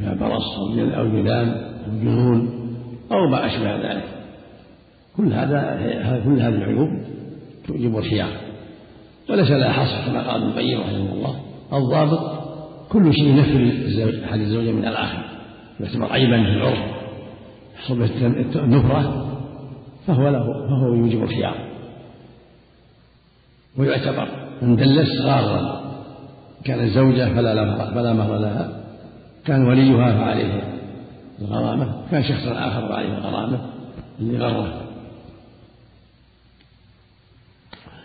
بها برص أو جذام أو جنون أو ما أشبه ذلك. كل هذا كل هذه العيوب توجب الخيار. وليس لها حصر كما قال ابن القيم رحمه الله. الضابط كل شيء ينفي احد الزوجين من الآخر. يعتبر عيبا في العرف يحصل به النفرة فهو له فهو يوجب الخيار. ويعتبر من دلس غارا. كانت زوجة فلا فلا مهر لها. كان وليها فعليه الغرامة كان شخص آخر فعليه الغرامة اللي غره.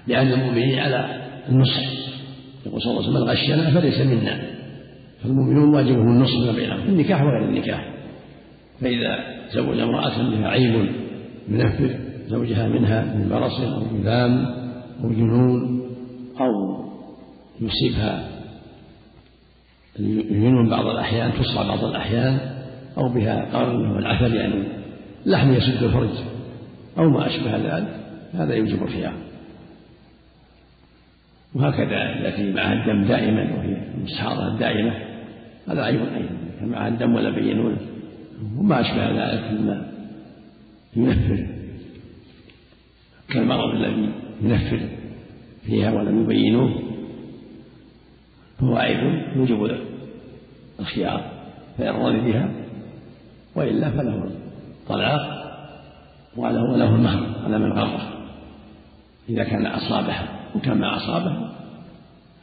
لأن المؤمنين على النصح. يقول صلى الله عليه وسلم من غشنا فليس منا. فالمؤمنون واجبهم النصح ما بينهم في النكاح وغير النكاح. فإذا زوج امرأة بها عيب ينفر زوجها منها من برص أو جذام أو جنون أو يصيبها الجنون بعض الأحيان تصفى بعض الأحيان أو بها قرن وهو العفل يعني لحم يسد الفرج أو ما أشبه ذلك هذا يوجب الخيار. وهكذا التي معها الدم دائما وهي المستحاضة الدائمة هذا عيب أيضا معها الدم ولا بينونه وما أشبه ذلك مما ينفر كالمرض الذي ينفر فيها ولم يبينوه. عيب يوجب الخيار فإن رضي بها وإلا فله الطلاق وله وله المهر على من غره إذا كان أصابها وكان ما أصابه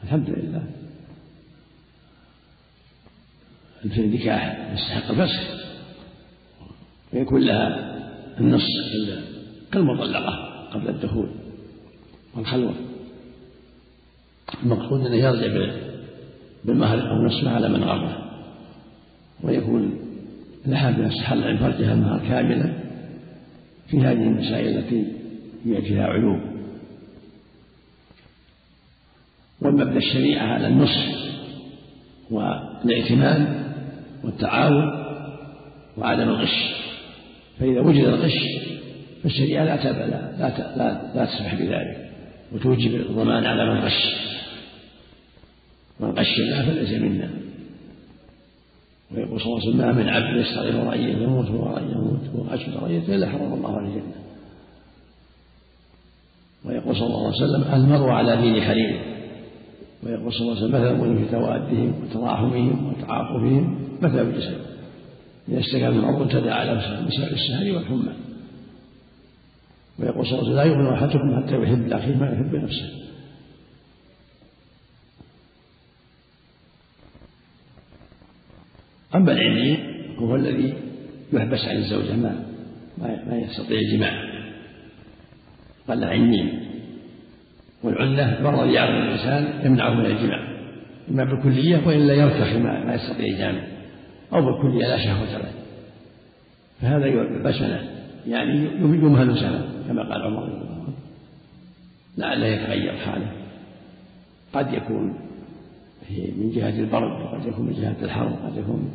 الحمد لله. في النكاح يستحق الفسخ. ويكون لها النص كالمطلقة قبل الدخول والخلوة. المقصود أنه يرجع بالمهر أو نصفه على من غره ويكون لها استحل عن فرجها المهر كاملا في هذه المسائل التي فيها عيوب ومبدا الشريعة على النصح والائتمان والتعاون وعدم الغش فإذا وجد الغش فالشريعة لا, لا, لا تسمح بذلك وتوجب الضمان على من غش. من غشنا فليس منا. ويقول صلى الله عليه وسلم ما من عبد يستغفر رأيه يموت ورأيه يموت وغش رأيته إلا حرم الله عليه الجنة. ويقول صلى الله عليه وسلم المرء على دين خليله ويقول صلى الله عليه وسلم مثل في توادهم وتراحمهم وتعاطفهم مثل الجسد إذا اشتكى المرء تداعى له بسبب السهر والحمى. ويقول صلى الله عليه وسلم لا يؤمن أحدكم حتى يحب لأخيه ما يحب نفسه. أما العلمي هو الذي يحبس عن الزوجة ما ما يستطيع الجماع قال عنين والعنة مرض يعرض الإنسان يمنعه من الجماع إما بالكلية وإلا يرتخي ما يستطيع الجامع أو بالكلية لا شهوة له فهذا يعتبر سنة يعني يمهل سنة كما قال عمر رضي الله عنه. لعله يتغير حاله. قد يكون من جهة البرد وقد يكون من جهة الحر قد يكون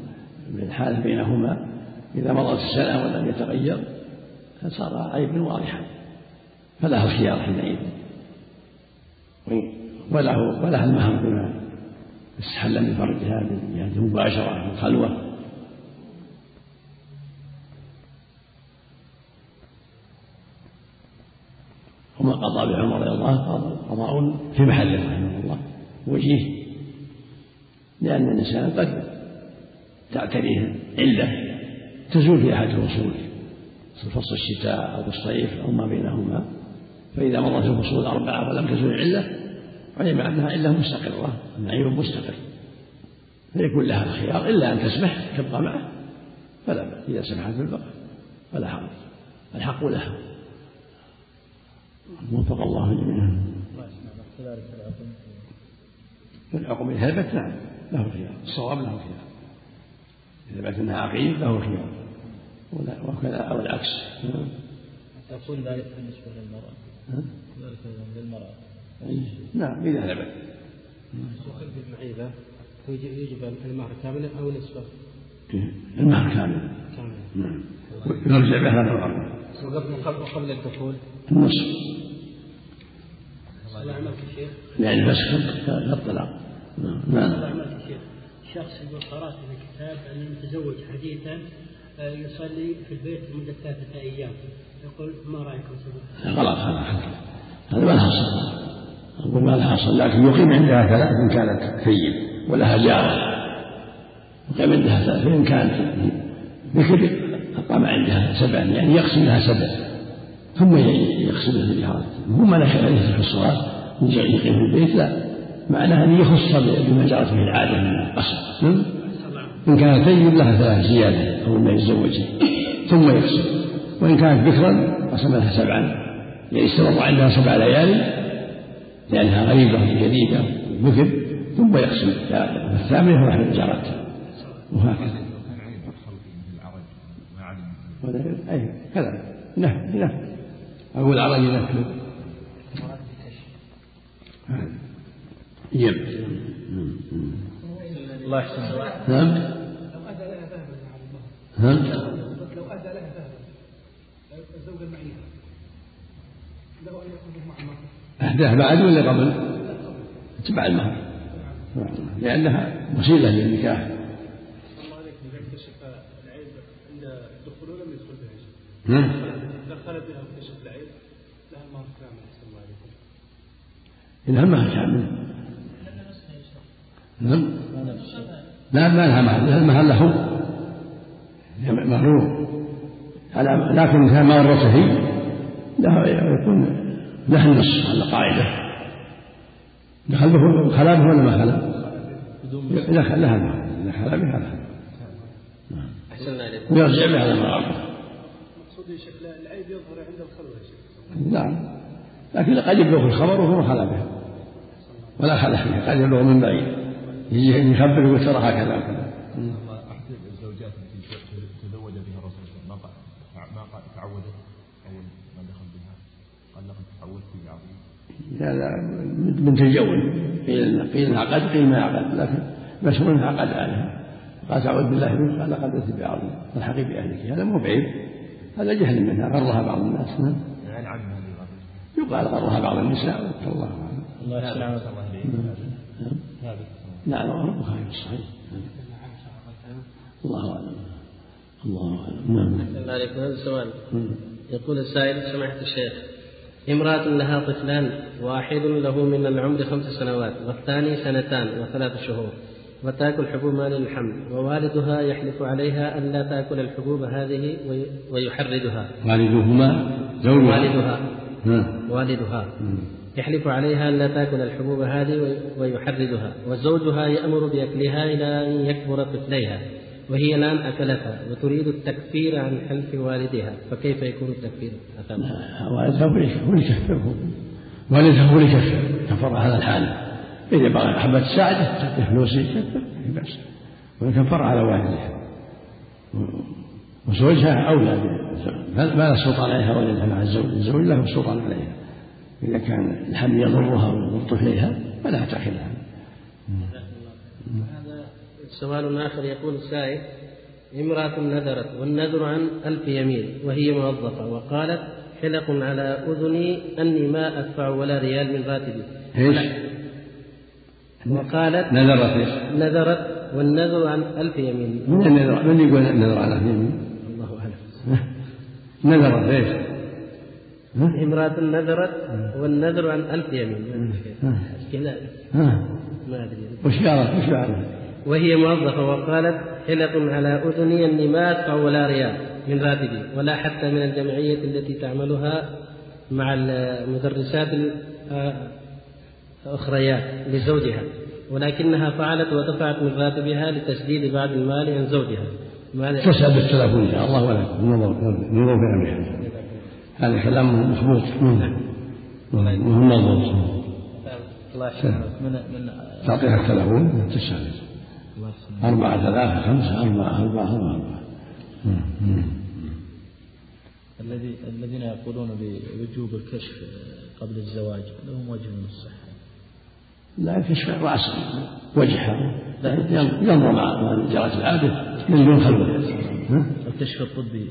من الحالة بينهما. إذا مضت السنة ولم يتغير فصار عيبا واضحا فله الخيار حينئذ. وله وله المهر بما استحل من فرجها من جهة المباشرة من خلوة. وما قضى بعمر رضي الله عنه قضاء في محله رحمه الله. وجيه لأن الإنسان قد تعتريه علة تزول في أحد الفصول في فصل الشتاء أو الصيف أو ما بينهما. فإذا مضت الفصول الأربعة ولم تزول العلة علم أنها علة مستقرة عيب مستقر. فيكون لها الخيار إلا أن تسمح تبقى معه فلا بأس. إذا سمحت بالبقاء فلا حرج. الحق لها وفق الله جميعا. في العقم ثبت نعم. له الخيار الصواب له الخيار إذا ثبت أنها عقيم له الخيار وكذا أو العكس. تقول ذلك بالنسبة للمرأة. ذلك للمرأة. نعم إذا ثبت المعيبة. يجب المهر كاملا أو نصفه؟ المهر كامل. كاملا نعم. يرجع به هذا الأمر وقبل الدخول النصف. الله يعملك شيخ. يعني الفسخ كالطلاق نعم. شيخ شخص يقول قرأت في كتاب أن تزوج حديثا آه، يصلي في البيت لمدة ثلاثة أيام. يقول ما رأيكم سبب غلط هذا هذا ما صلاة أقول ما صلاة لكن يقيم عندها ثلاث إن كانت ثيب ولها جارة. يقيم عندها ثلاث فإن كانت بكر أقام عندها سبعا يعني يقسم لها سبع ثم يقسم لها الجارة هو ما له في الصلاة يقيم في البيت لا. معناها أن يخص بما جرت به العادة من القصر نعم. إن كانت ثيب لها ثلاث زيادة أو ما يتزوجها ثم يقسم وإن كانت بكرا قسم لها سبعا. يعني استمر عندها سبع ليالي لأنها غريبة جديدة بكر ثم يقسم. الثامنة أحد الجارات وهكذا. أي كذا. نفل نفل أقول العرج نفل يم الله يحسن. نعم نعم لو أهدى لها ذهبا الزوجة المعينة له أن يأخذه مع المهر أهداه بعد ولا قبل؟ تبع المهر. لأنها وسيلة للنكاح. الله عليك إذا اكتشف العيب عند الدخول ولم يدخل بها شيء نعم دخل بها واكتشف العيب لها المهر كامل أحسن الله عليكم إنها المهر كامل نعم. لا ما لها مهر لها المهر له مغرور. لكن كان مغرته هي له يكون له النص على قاعدة. دخل به خلا به ولا ما خلا؟ لها المهر إذا خلا بها لها ويرجع بها على مغرته مقصودي شكل العيب يظهر عند الخلوة يا شيخ. نعم. لكن قد يبلغ الخبر وهو ما خلا بها. ولا خلا فيها. قد يبلغ من بعيد. يجي يخبر يقول ترى هكذا. وكذا أحد الزوجات التي تزوج. بها الرسول صلى الله عليه وسلم ما قال ما قال تعودت أول ما دخل بها قال لقد تعودت بعظيم هذا من تجول قيل قيل انعقد قيل ما عقد لكن مشهور انه عقد عليها قال تعوذ بالله منك. قال لقد أتي بعظيم. فالحقي باهلك هذا مو بعيب. هذا جهل منها. غرها بعض الناس. نعم. يقال غرها بعض النساء. الله أعلم. الله يحسن الله نعم نعم رواه البخاري في الصحيح. الله أعلم. الله أعلم. نعم. عليكم. هذا سؤال مم. يقول السائل سماحة الشيخ امرأة لها طفلان واحد له من العمر خمس سنوات والثاني سنتان وثلاث شهور وتأكل حبوب مال الحمل ووالدها يحلف عليها أن لا تأكل الحبوب هذه وي- ويحرضها والدهما زوجها. والدها. نعم. والدها. مم. يحلف عليها أن لا تأكل الحبوب هذه وي- ويحرضها وزوجها يأمر بأكلها إلى أن يكبر طفليها وهي الآن أكلتها وتريد التكفير عن حلف والدها فكيف يكون التكفير؟ والدها هو اللي- هو اللي يكفره والدها هو اللي كفر على الحال. إذا بغى حبة تساعده تعطيه فلوس يكفر ما بأس. ويكفر على والدها. وزوجها أولى ما له سلطان عليها والدها مع الزوج الزوج له سلطان عليها. إذا كان الحمل يضرها ويضر طفليها فلا تأخذها هذا سؤال آخر يقول السائل امرأة نذرت والنذر عن ألف يمين وهي موظفة وقالت حلق على أذني أني ما أدفع ولا ريال من راتبي إيش؟ وقالت نذرت إيش؟ نذرت والنذر عن ألف يمين من النذر من يقول النذر على يمين؟ الله أعلم نذرت إيش؟ امرأة نذرت والنذر عن ألف يمين؟ كذا؟ ما أدري وش قالت؟ وش قالت؟ وهي موظفة وقالت حلق على أذني أني ما أدفع ولا ريال من راتبي ولا حتى من الجمعية التي تعملها مع المدرسات الأخريات لزوجها ولكنها فعلت ودفعت من راتبها لتسديد بعض المال عن زوجها تسأل بالتلفون إن شاء الله ولا ننظر ننظر في أمرها هذا كلام مخبوط. منه وهم مضبوط الله من من تعطيها التلفون. تسأل. أربعة ثلاثة خمسة أربعة أربعة أربعة أربعة. مم. مم. الذي الذين يقولون بوجوب الكشف قبل الزواج لهم وجه من الصحة. لا يكشف رأس وجهها ينظر مع جرت العادة من دون خلوة؟ الكشف الطبي.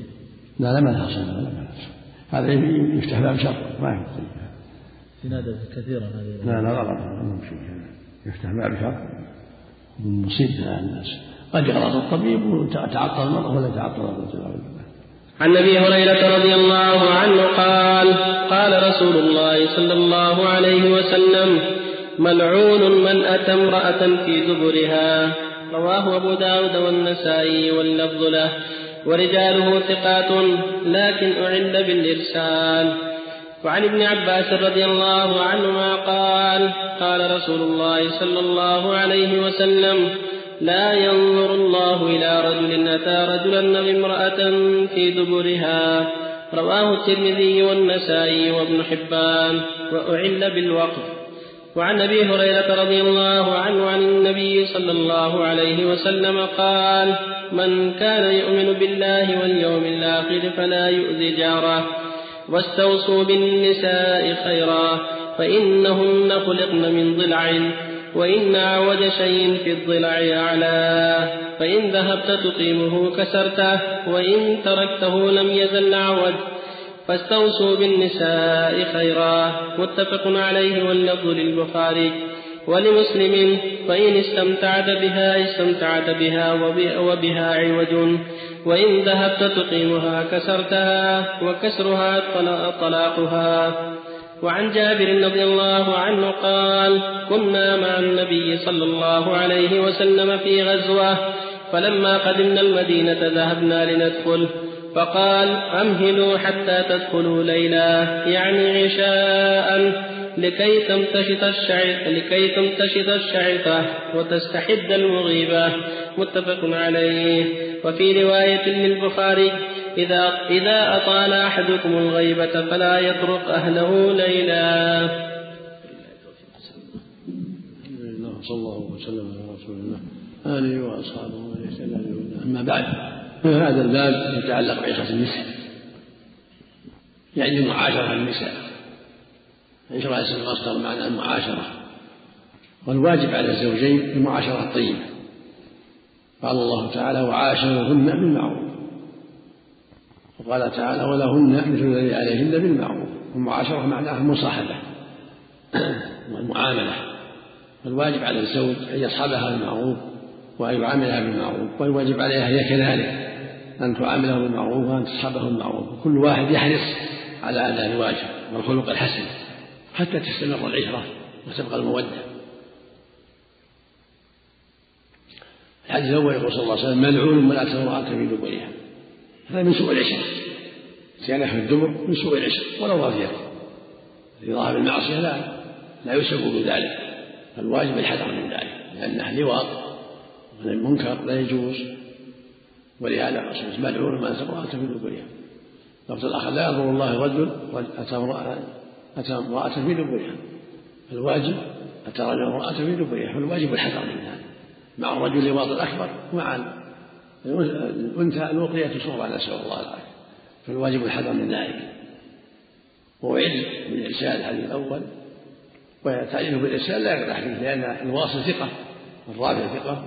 لا لا ما لها لا ما لها هذا يفتح باب شر ما يفتح. في نادى كثيرا هذه لا لا غلط. يفتح باب شر. مصيبة على الناس. قد يغلط الطبيب وتعطل المرض ولا تعطل الرجل عن أبي هريرة رضي الله عنه قال قال رسول الله صلى الله عليه وسلم ملعون من أتى امرأة في دبرها رواه أبو داود والنسائي واللفظ له. ورجاله ثقات لكن اعل بالإرسال. وعن ابن عباس رضي الله عنهما قال قال رسول الله صلى الله عليه وسلم لا ينظر الله إلى رجل أتى رجلا بامرأة في دبرها. رواه الترمذي والنسائي وابن حبان وأعل بالوقف. وعن أبي هريرة رضي الله عنه عن النبي صلى الله عليه وسلم قال من كان يؤمن بالله واليوم الآخر فلا يؤذي جاره. واستوصوا بالنساء خيرا فإنهن خلقن من ضلع وإن أعوج شيء في الضلع أعلاه فإن ذهبت تقيمه كسرته وإن تركته لم يزل أعوج فاستوصوا بالنساء خيرا متفق عليه واللفظ للبخاري. ولمسلم فإن استمتعت بها استمتعت بها وبها عوج. وإن ذهبت تقيمها كسرتها وكسرها طلاقها. وعن جابر رضي الله عنه قال كنا مع النبي صلى الله عليه وسلم في غزوة فلما قدمنا المدينة ذهبنا لندخل. فقال أمهلوا حتى تدخلوا ليلا يعني عشاء. لكي تمتشط الشعر لكي تمتشط الشعثة وتستحد المغيبة متفق عليه. وفي رواية للبخاري إذا إذا أطال أحدكم الغيبة فلا يطرق أهله ليلا. صلى الله وسلم على رسول الله آله وأصحابه ومن اهتدى أما بعد فهذا الباب يتعلق بعشرة النساء يعني معاشرة النساء. عشرة اسم المصدر معنى المعاشرة. والواجب على الزوجين المعاشرة الطيبة. قال الله تعالى وعاشروهن بالمعروف. وقال تعالى ولهن مثل الذي عليهن بالمعروف. والمعاشرة معناها المصاحبة والمعاملة. فالواجب على الزوج أن يصحبها بالمعروف وأن يعاملها بالمعروف والواجب عليها هي كذلك أن تعامله بالمعروف وأن تصحبه بالمعروف. وكل واحد يحرص على أداء الواجب والخلق الحسن. حتى تستمر العشرة وتبقى المودة. الحديث الأول يقول صلى الله عليه وسلم ملعون من أتى امرأة في دبرها. هذا من سوء العشرة زيادة في الدبر من سوء العشرة ولو رضيت رضاها بالمعصية لا لا يسبب بذلك فالواجب الحذر من ذلك لأنه لواط من المنكر لا يجوز. ولهذا الرسول ملعون من أتى امرأة في دبرها. لفظ الآخر لا ينظر الله رجل أتى امرأة أتى امرأة في دبرها فالواجب أتى رجل امرأة في دبرها فالواجب الحذر من ذلك. مع الرجل لواط الأكبر ومع الأنثى الوقية صورة نسأل الله العافية. فالواجب الحذر من ذلك. وعلم بالإرسال الحديث الأول. وتعيينه بالإرسال لا يقدح فيه لأن الواصل ثقة الرافع ثقة.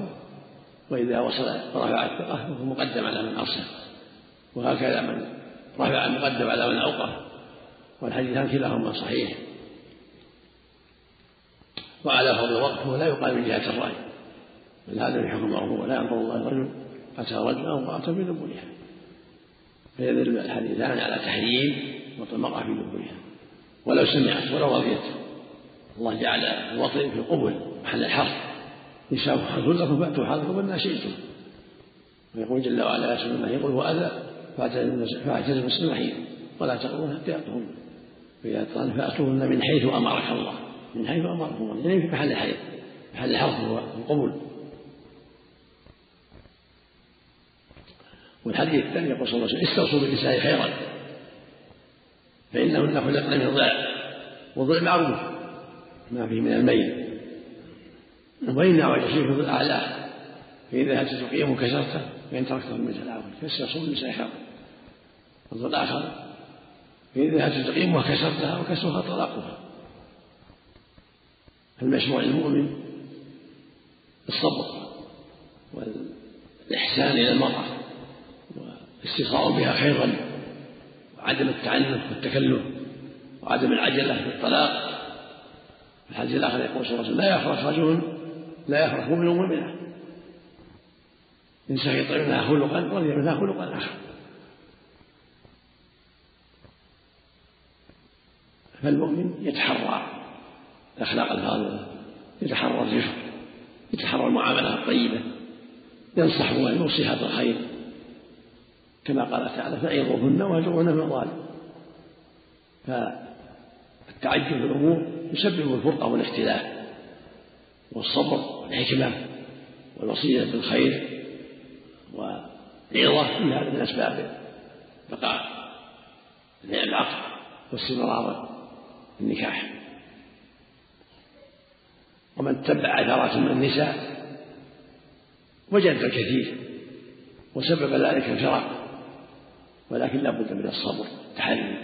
وإذا وصل رفع الثقة فهو مقدم على من أرسل. وهكذا من رفع مقدم على من أوقف. والحديثان كلاهما صحيح. وعلى فضل الوقف لا يقال من جهة الرأي. بل هذا في حكم مرفوع لا ينظر الله الرجل أتى رجلا أو في دبرها فيدل الحديثان على تحريم وطمقة في دبرها ولو سمعت ولو رضيت. الله جعل الوطن في القبل محل الحرف نساء حرث لكم فأتوا حرثكم ما شئتم. ويقول جل وعلا يا سيدنا يقول هو أذى فاعتزلوا المسلم المحيط ولا تقربون حتى يأتوهن. فإذا قال فأتوهن من حيث أمرك الله. من حيث أمركم الله. يعني في محل الحيض محل الحرف هو القبول. والحديث الثاني يقول صلى الله عليه وسلم استوصوا بالنساء خيرا. فإنهن خلقن من ضلع. والضلع معروف. ما فيه من الميل. وإن شيء في أعلاه. فإذا هل تقيم كسرته؟ فإن تركته من العون فاستوصوا بالنساء خيرا. الضلع الآخر فإذا هل تقيمها كسرتها وكسرها طلاقها. فالمشروع المؤمن الصبر والإحسان إلى المرأة والاستيصاء بها خيرا وعدم التعنف والتكلف وعدم العجلة في الطلاق. في الحديث الآخر يقول صلى الله عليه وسلم لا يفرح رجل لا يفرح مؤمن مؤمنة إن سخط منها خلقا رضي منها خلقا آخر. فالمؤمن يتحرى. الأخلاق الفاضلة يتحرى الرفق يتحرى المعاملة الطيبة ينصح ويوصيها بالخير كما قال تعالى فعظوهن واهجروهن في المضاجع فالتعجل في الأمور يسبب الفرقة والاختلاف والصبر والحكمة والوصية بالخير والعظة كل هذا من أسباب بقاء العقل واستمرار النكاح. ومن تبع أثرات من النساء وجد الكثير وسبب ذلك الفراق ولكن لا بد من الصبر والتحري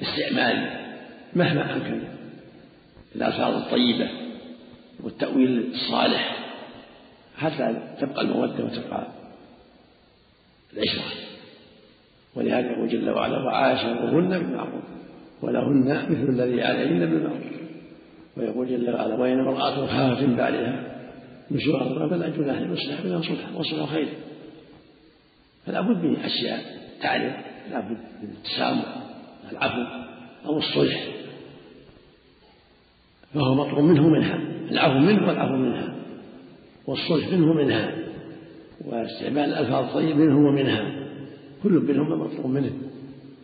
واستعمال مهما أمكن الألفاظ الطيبة والتأويل الصالح حتى تبقى المودة وتبقى العشرة. ولهذا يقول جل وعلا وعاشروهن بالمعروف ولهن مثل الذي عليهن بالمعروف ويقول جل وعلا وإن امرأة خافت من بعدها نشورا فلا جناح يصلح بها صلحا وصلح خير. فلا بد من أشياء تعرف لا بد من التسامح العفو أو الصلح. فهو مطلوب منه منها العفو منه والعفو منها والصلح منه منها واستعمال الألفاظ الطيب منه ومنها. كل منهما مطلوب منه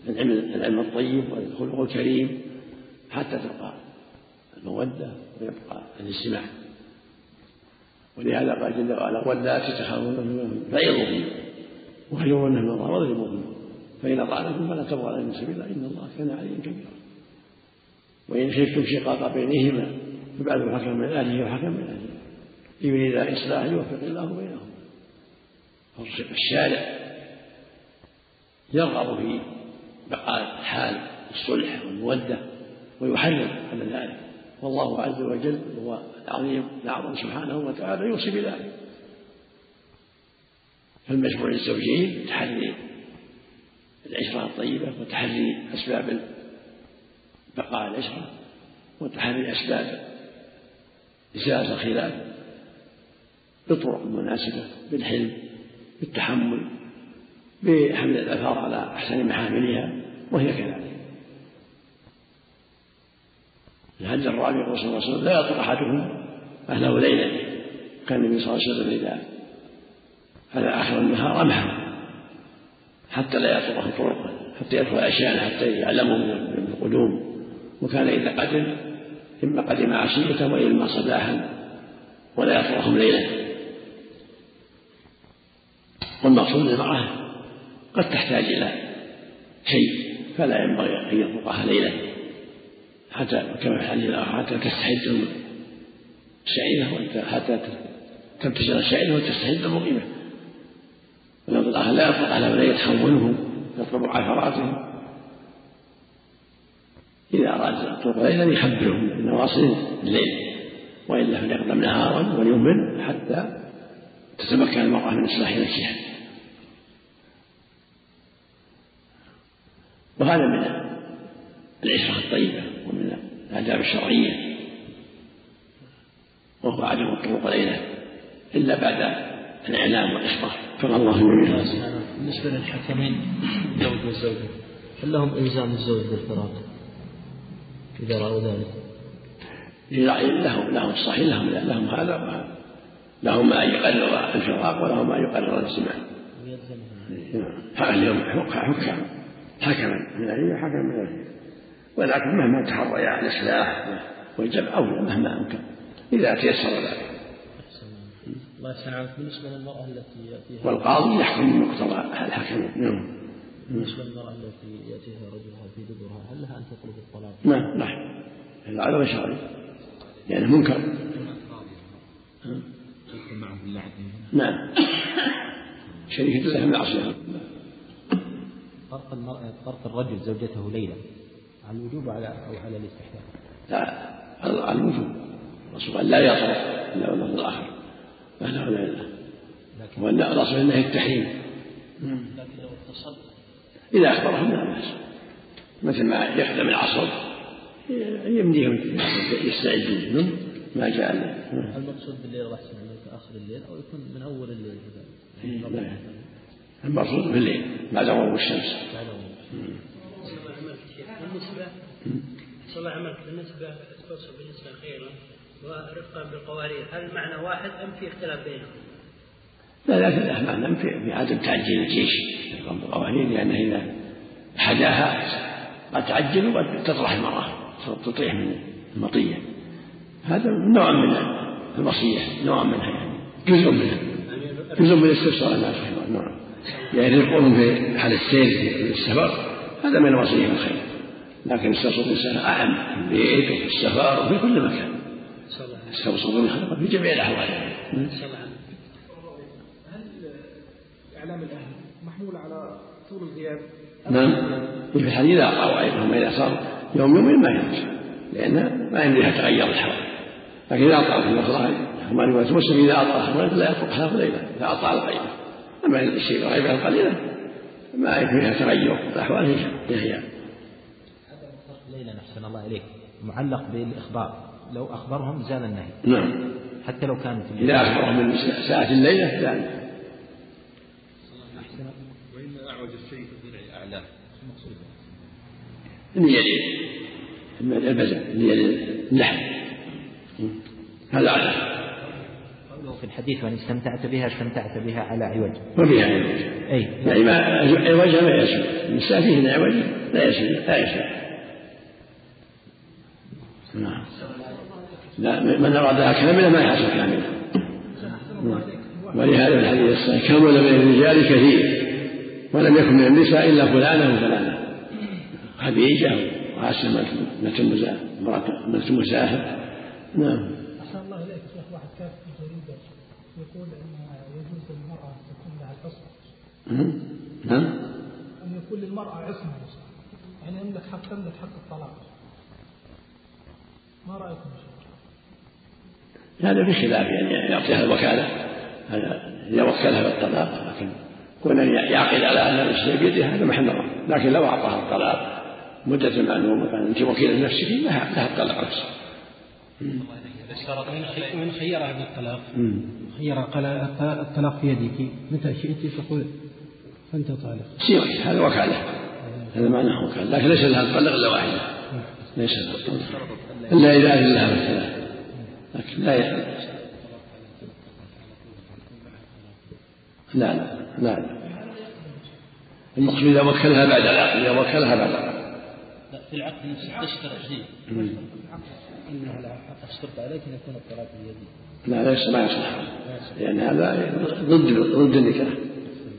العلم العلم الطيب والخلق الكريم حتى تبقى المودة ويبقى الاجتماع. ولهذا قال جل وعلا واللاتي تخافون فعظوهن وهجروهن في المضى واضربوهن فإن أطعنكم فلا تبغوا عليهن سبيلا إن الله كان عليا كبيرا. وإن خفتم شقاق بينهما فبعثوا حكما من أهله وحكما من أهله يريد إصلاح يوفق الله بينهم الشارع يرغب في بقاء حال الصلح والمودة ويحرم على ذلك. والله عز وجل هو العظيم الأعظم سبحانه وتعالى يوصي بذلك. فالمشروع للزوجين تحري العشرة الطيبة وتحري أسباب بقاء العشرة وتحري أسباب إزالة الخلاف بالطرق المناسبة بالحلم بالتحمل بحمل الآثار على أحسن محاملها وهي كذلك. الحج الرابع يقول صلى الله عليه وسلم لا يطرق أحدكم أهله ليلا كان النبي صلى الله عليه وسلم إذا على آخر النهار أمحى حتى لا يطرقه طرقا حتى يدخل أشياء حتى يعلموا من القدوم. وكان إذا قدم إما قدم عشية وإما صباحا ولا يطرقهم ليلا والمقصود المرأة قد تحتاج إلى شيء فلا ينبغي أن يطلقها ليلا حتى كما في الحديث الآخر حتى تستحد الشعيرة حتى تبتشر الشعيرة وتستحد المقيمة والأمر الآخر لا يطلق على ولا يتخونه يطلب عثراته. إذا أراد الطرق ليلا يخبرهم بنواصل الليل وإلا فليقدم نهارا وليمن حتى تتمكن المرأة من إصلاح نفسها. وهذا من العشرة الطيبة ومن الآداب الشرعية. وهو عدم الطرق إليه إلا بعد الإعلام والإخبار. كما الله جميعا بالنسبة للحكمين الزوج والزوجة هل لهم إلزام الزوج بالفراق إذا رأوا ذلك؟ لهم لهم الصحيح لهم لهم هذا وهذا لهم ما يقرر الفراق ولهم ما يقرر الاجتماع. اليوم حكام حكما من أهله وحكما من أهله ولكن مهما تحريا الإصلاح والجمع أولى مهما أمكن. إذا تيسر ذلك. الله يحسن عليك بالنسبة للمرأة التي يأتيها والقاضي يحكم بمقتضى الحكم. نعم. بالنسبة للمرأة التي يأتيها رجلها في دبرها هل لها أن تطلب الطلاق؟ نعم نعم هذا عذر شرعي يعني منكر. نعم. شريكة له معصية طرق المرأة طرق الرجل زوجته ليلا على الوجوب على أو على الاستحباب؟ لا على الوجوب. الرسول قال لا يطرق إلا والله الآخر لا لا لا إلا وأن الرسول إنه التحريم لكن لو اتصل إذا أخبرهم لا بأس. مثل ما يخدم العصر يمديهم يستعدون. ما جاء المقصود بالليل يحسن عليك آخر الليل؟ أو يكون من أول الليل إيه،. المقصود في الليل بعد غروب الشمس بعد غروب. الله عملك بالنسبة توصف بالنسبة خيرا ورفقا بالقوارير هل المعنى واحد أم في اختلاف بينهم؟ لا لكن له معنى في في عدم تعجيل الجيش رب القوانين لأنه إذا حداها قد تعجل وقد تطرح المرأة تطيح من المطية هذا نوع من الوصية نوع منها يعني جزء منها جزء من استفسار الناس رحمه الله نعم يعني رفقهم في حال السير في السفر هذا من الوصية الخير. لكن استوصوا الإنسان أعم في البيت وفي السفر وفي كل مكان. استوصوا بالخلق في جميع الأحوال. هل إعلام الأهل محمول على طول الغياب؟ نعم. في الحديث إذا أقرأوا أيضا إذا صار يوم يومين ما يجوز لأن ما يمديها تغير الحول لكن إذا أطال في المصلحة كما رواية مسلم إذا أطال خبرته لا يطلق ليلة إذا أطال الغيبة أما الشيء الغيبة القليلة ما فيها تغير الأحوال هي هي ليلى أحسن الله إليك. معلق بالإخبار. لو أخبرهم زال النهي. نعم. حتى لو كانت الليل. إذا أخبرهم من ساعة الليلة زال. وإن أعوج الشيء في الضلع أعلاه اللي يلي البزل اللي اللحم هذا أعلى. قوله في الحديث وإن استمتعت بها استمتعت بها على عوج وفيها عوج أي. يعني ما عوجها ما يسوى النساء فيهن عوج لا يسوى لا يسوى نعم. لا من أرادها كاملة ما يحصل كاملة نعم. ولهذا الحديث الصحيح كمل من الرجال كثير ولم يكن من النساء إلا فلانة وفلانة خديجة وعاسمة بنت مساهر نعم أحسن الله إليك شيخ واحد كاتب في جريدة يقول أن يجوز للمرأة أن تكون لها العصمة نعم. أن يكون للمرأة عصمة. يعني يملك حق تملك حق الطلاق. ما شيخ؟ هذا في خلاف يعني يعطيها الوكالة. هذا إذا وكلها بالطلاق لكن كون يعقد على أن الشيء بيده هذا محل نظر لكن لو أعطاها الطلاق مدة معلومة كان أنت وكيل نفسك لها لها الطلاق نفسه. وإن خيرها بالطلاق. خيرها قال الطلاق في يدك. متى شئت؟ تقول فأنت طالق. سيرة هذا وكالة. هذا معناه وكالة. لكن ليس لها تطلق إلا واحدة. ليس لها تطلق إلا إذا أذن لها بالثلاث. لكن لا. لا لا لا لا. المقصود إذا وكلها بعد العقد إذا وكلها بعد العقد. لا في العقد نفسه تشترط شيء؟ مم. إنها لا اشترط عليك أن يكون الطلاق بيدي لا ليس ما يصلح لأن هذا ضد ضد النكاح.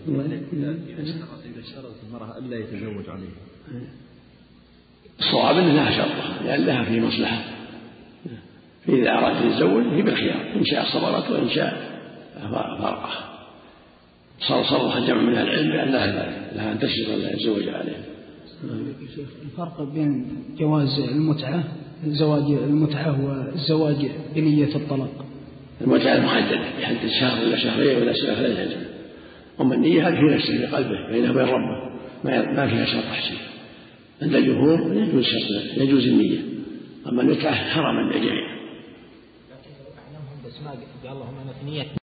إذا اشترطت المرأة ألا يتزوج عليها الصواب انها شرطها لأن لها فيه مصلحة. فإذا أراد أن يتزوج هي بالخيار إن شاء صبرت وإن شاء فارقها صار صرح جمع من أهل العلم بأن لها ذلك لها أن تشرط أن لا يتزوج عليها شيخ الفرق بين جواز المتعة زواج المتعة والزواج بنية الطلاق. المتعة محدده يحدد شهر ولا شهرين ولا سنه فلا يلزم أما النية هذه في نفسه في قلبه بينه وبين ربه. ما ما فيها شرط تحصيل عند الجمهور يجوز شرط يجوز النية. أما النكاح حرام عند الجميع أعلمهم بأسماء قال اللهم أنا في نية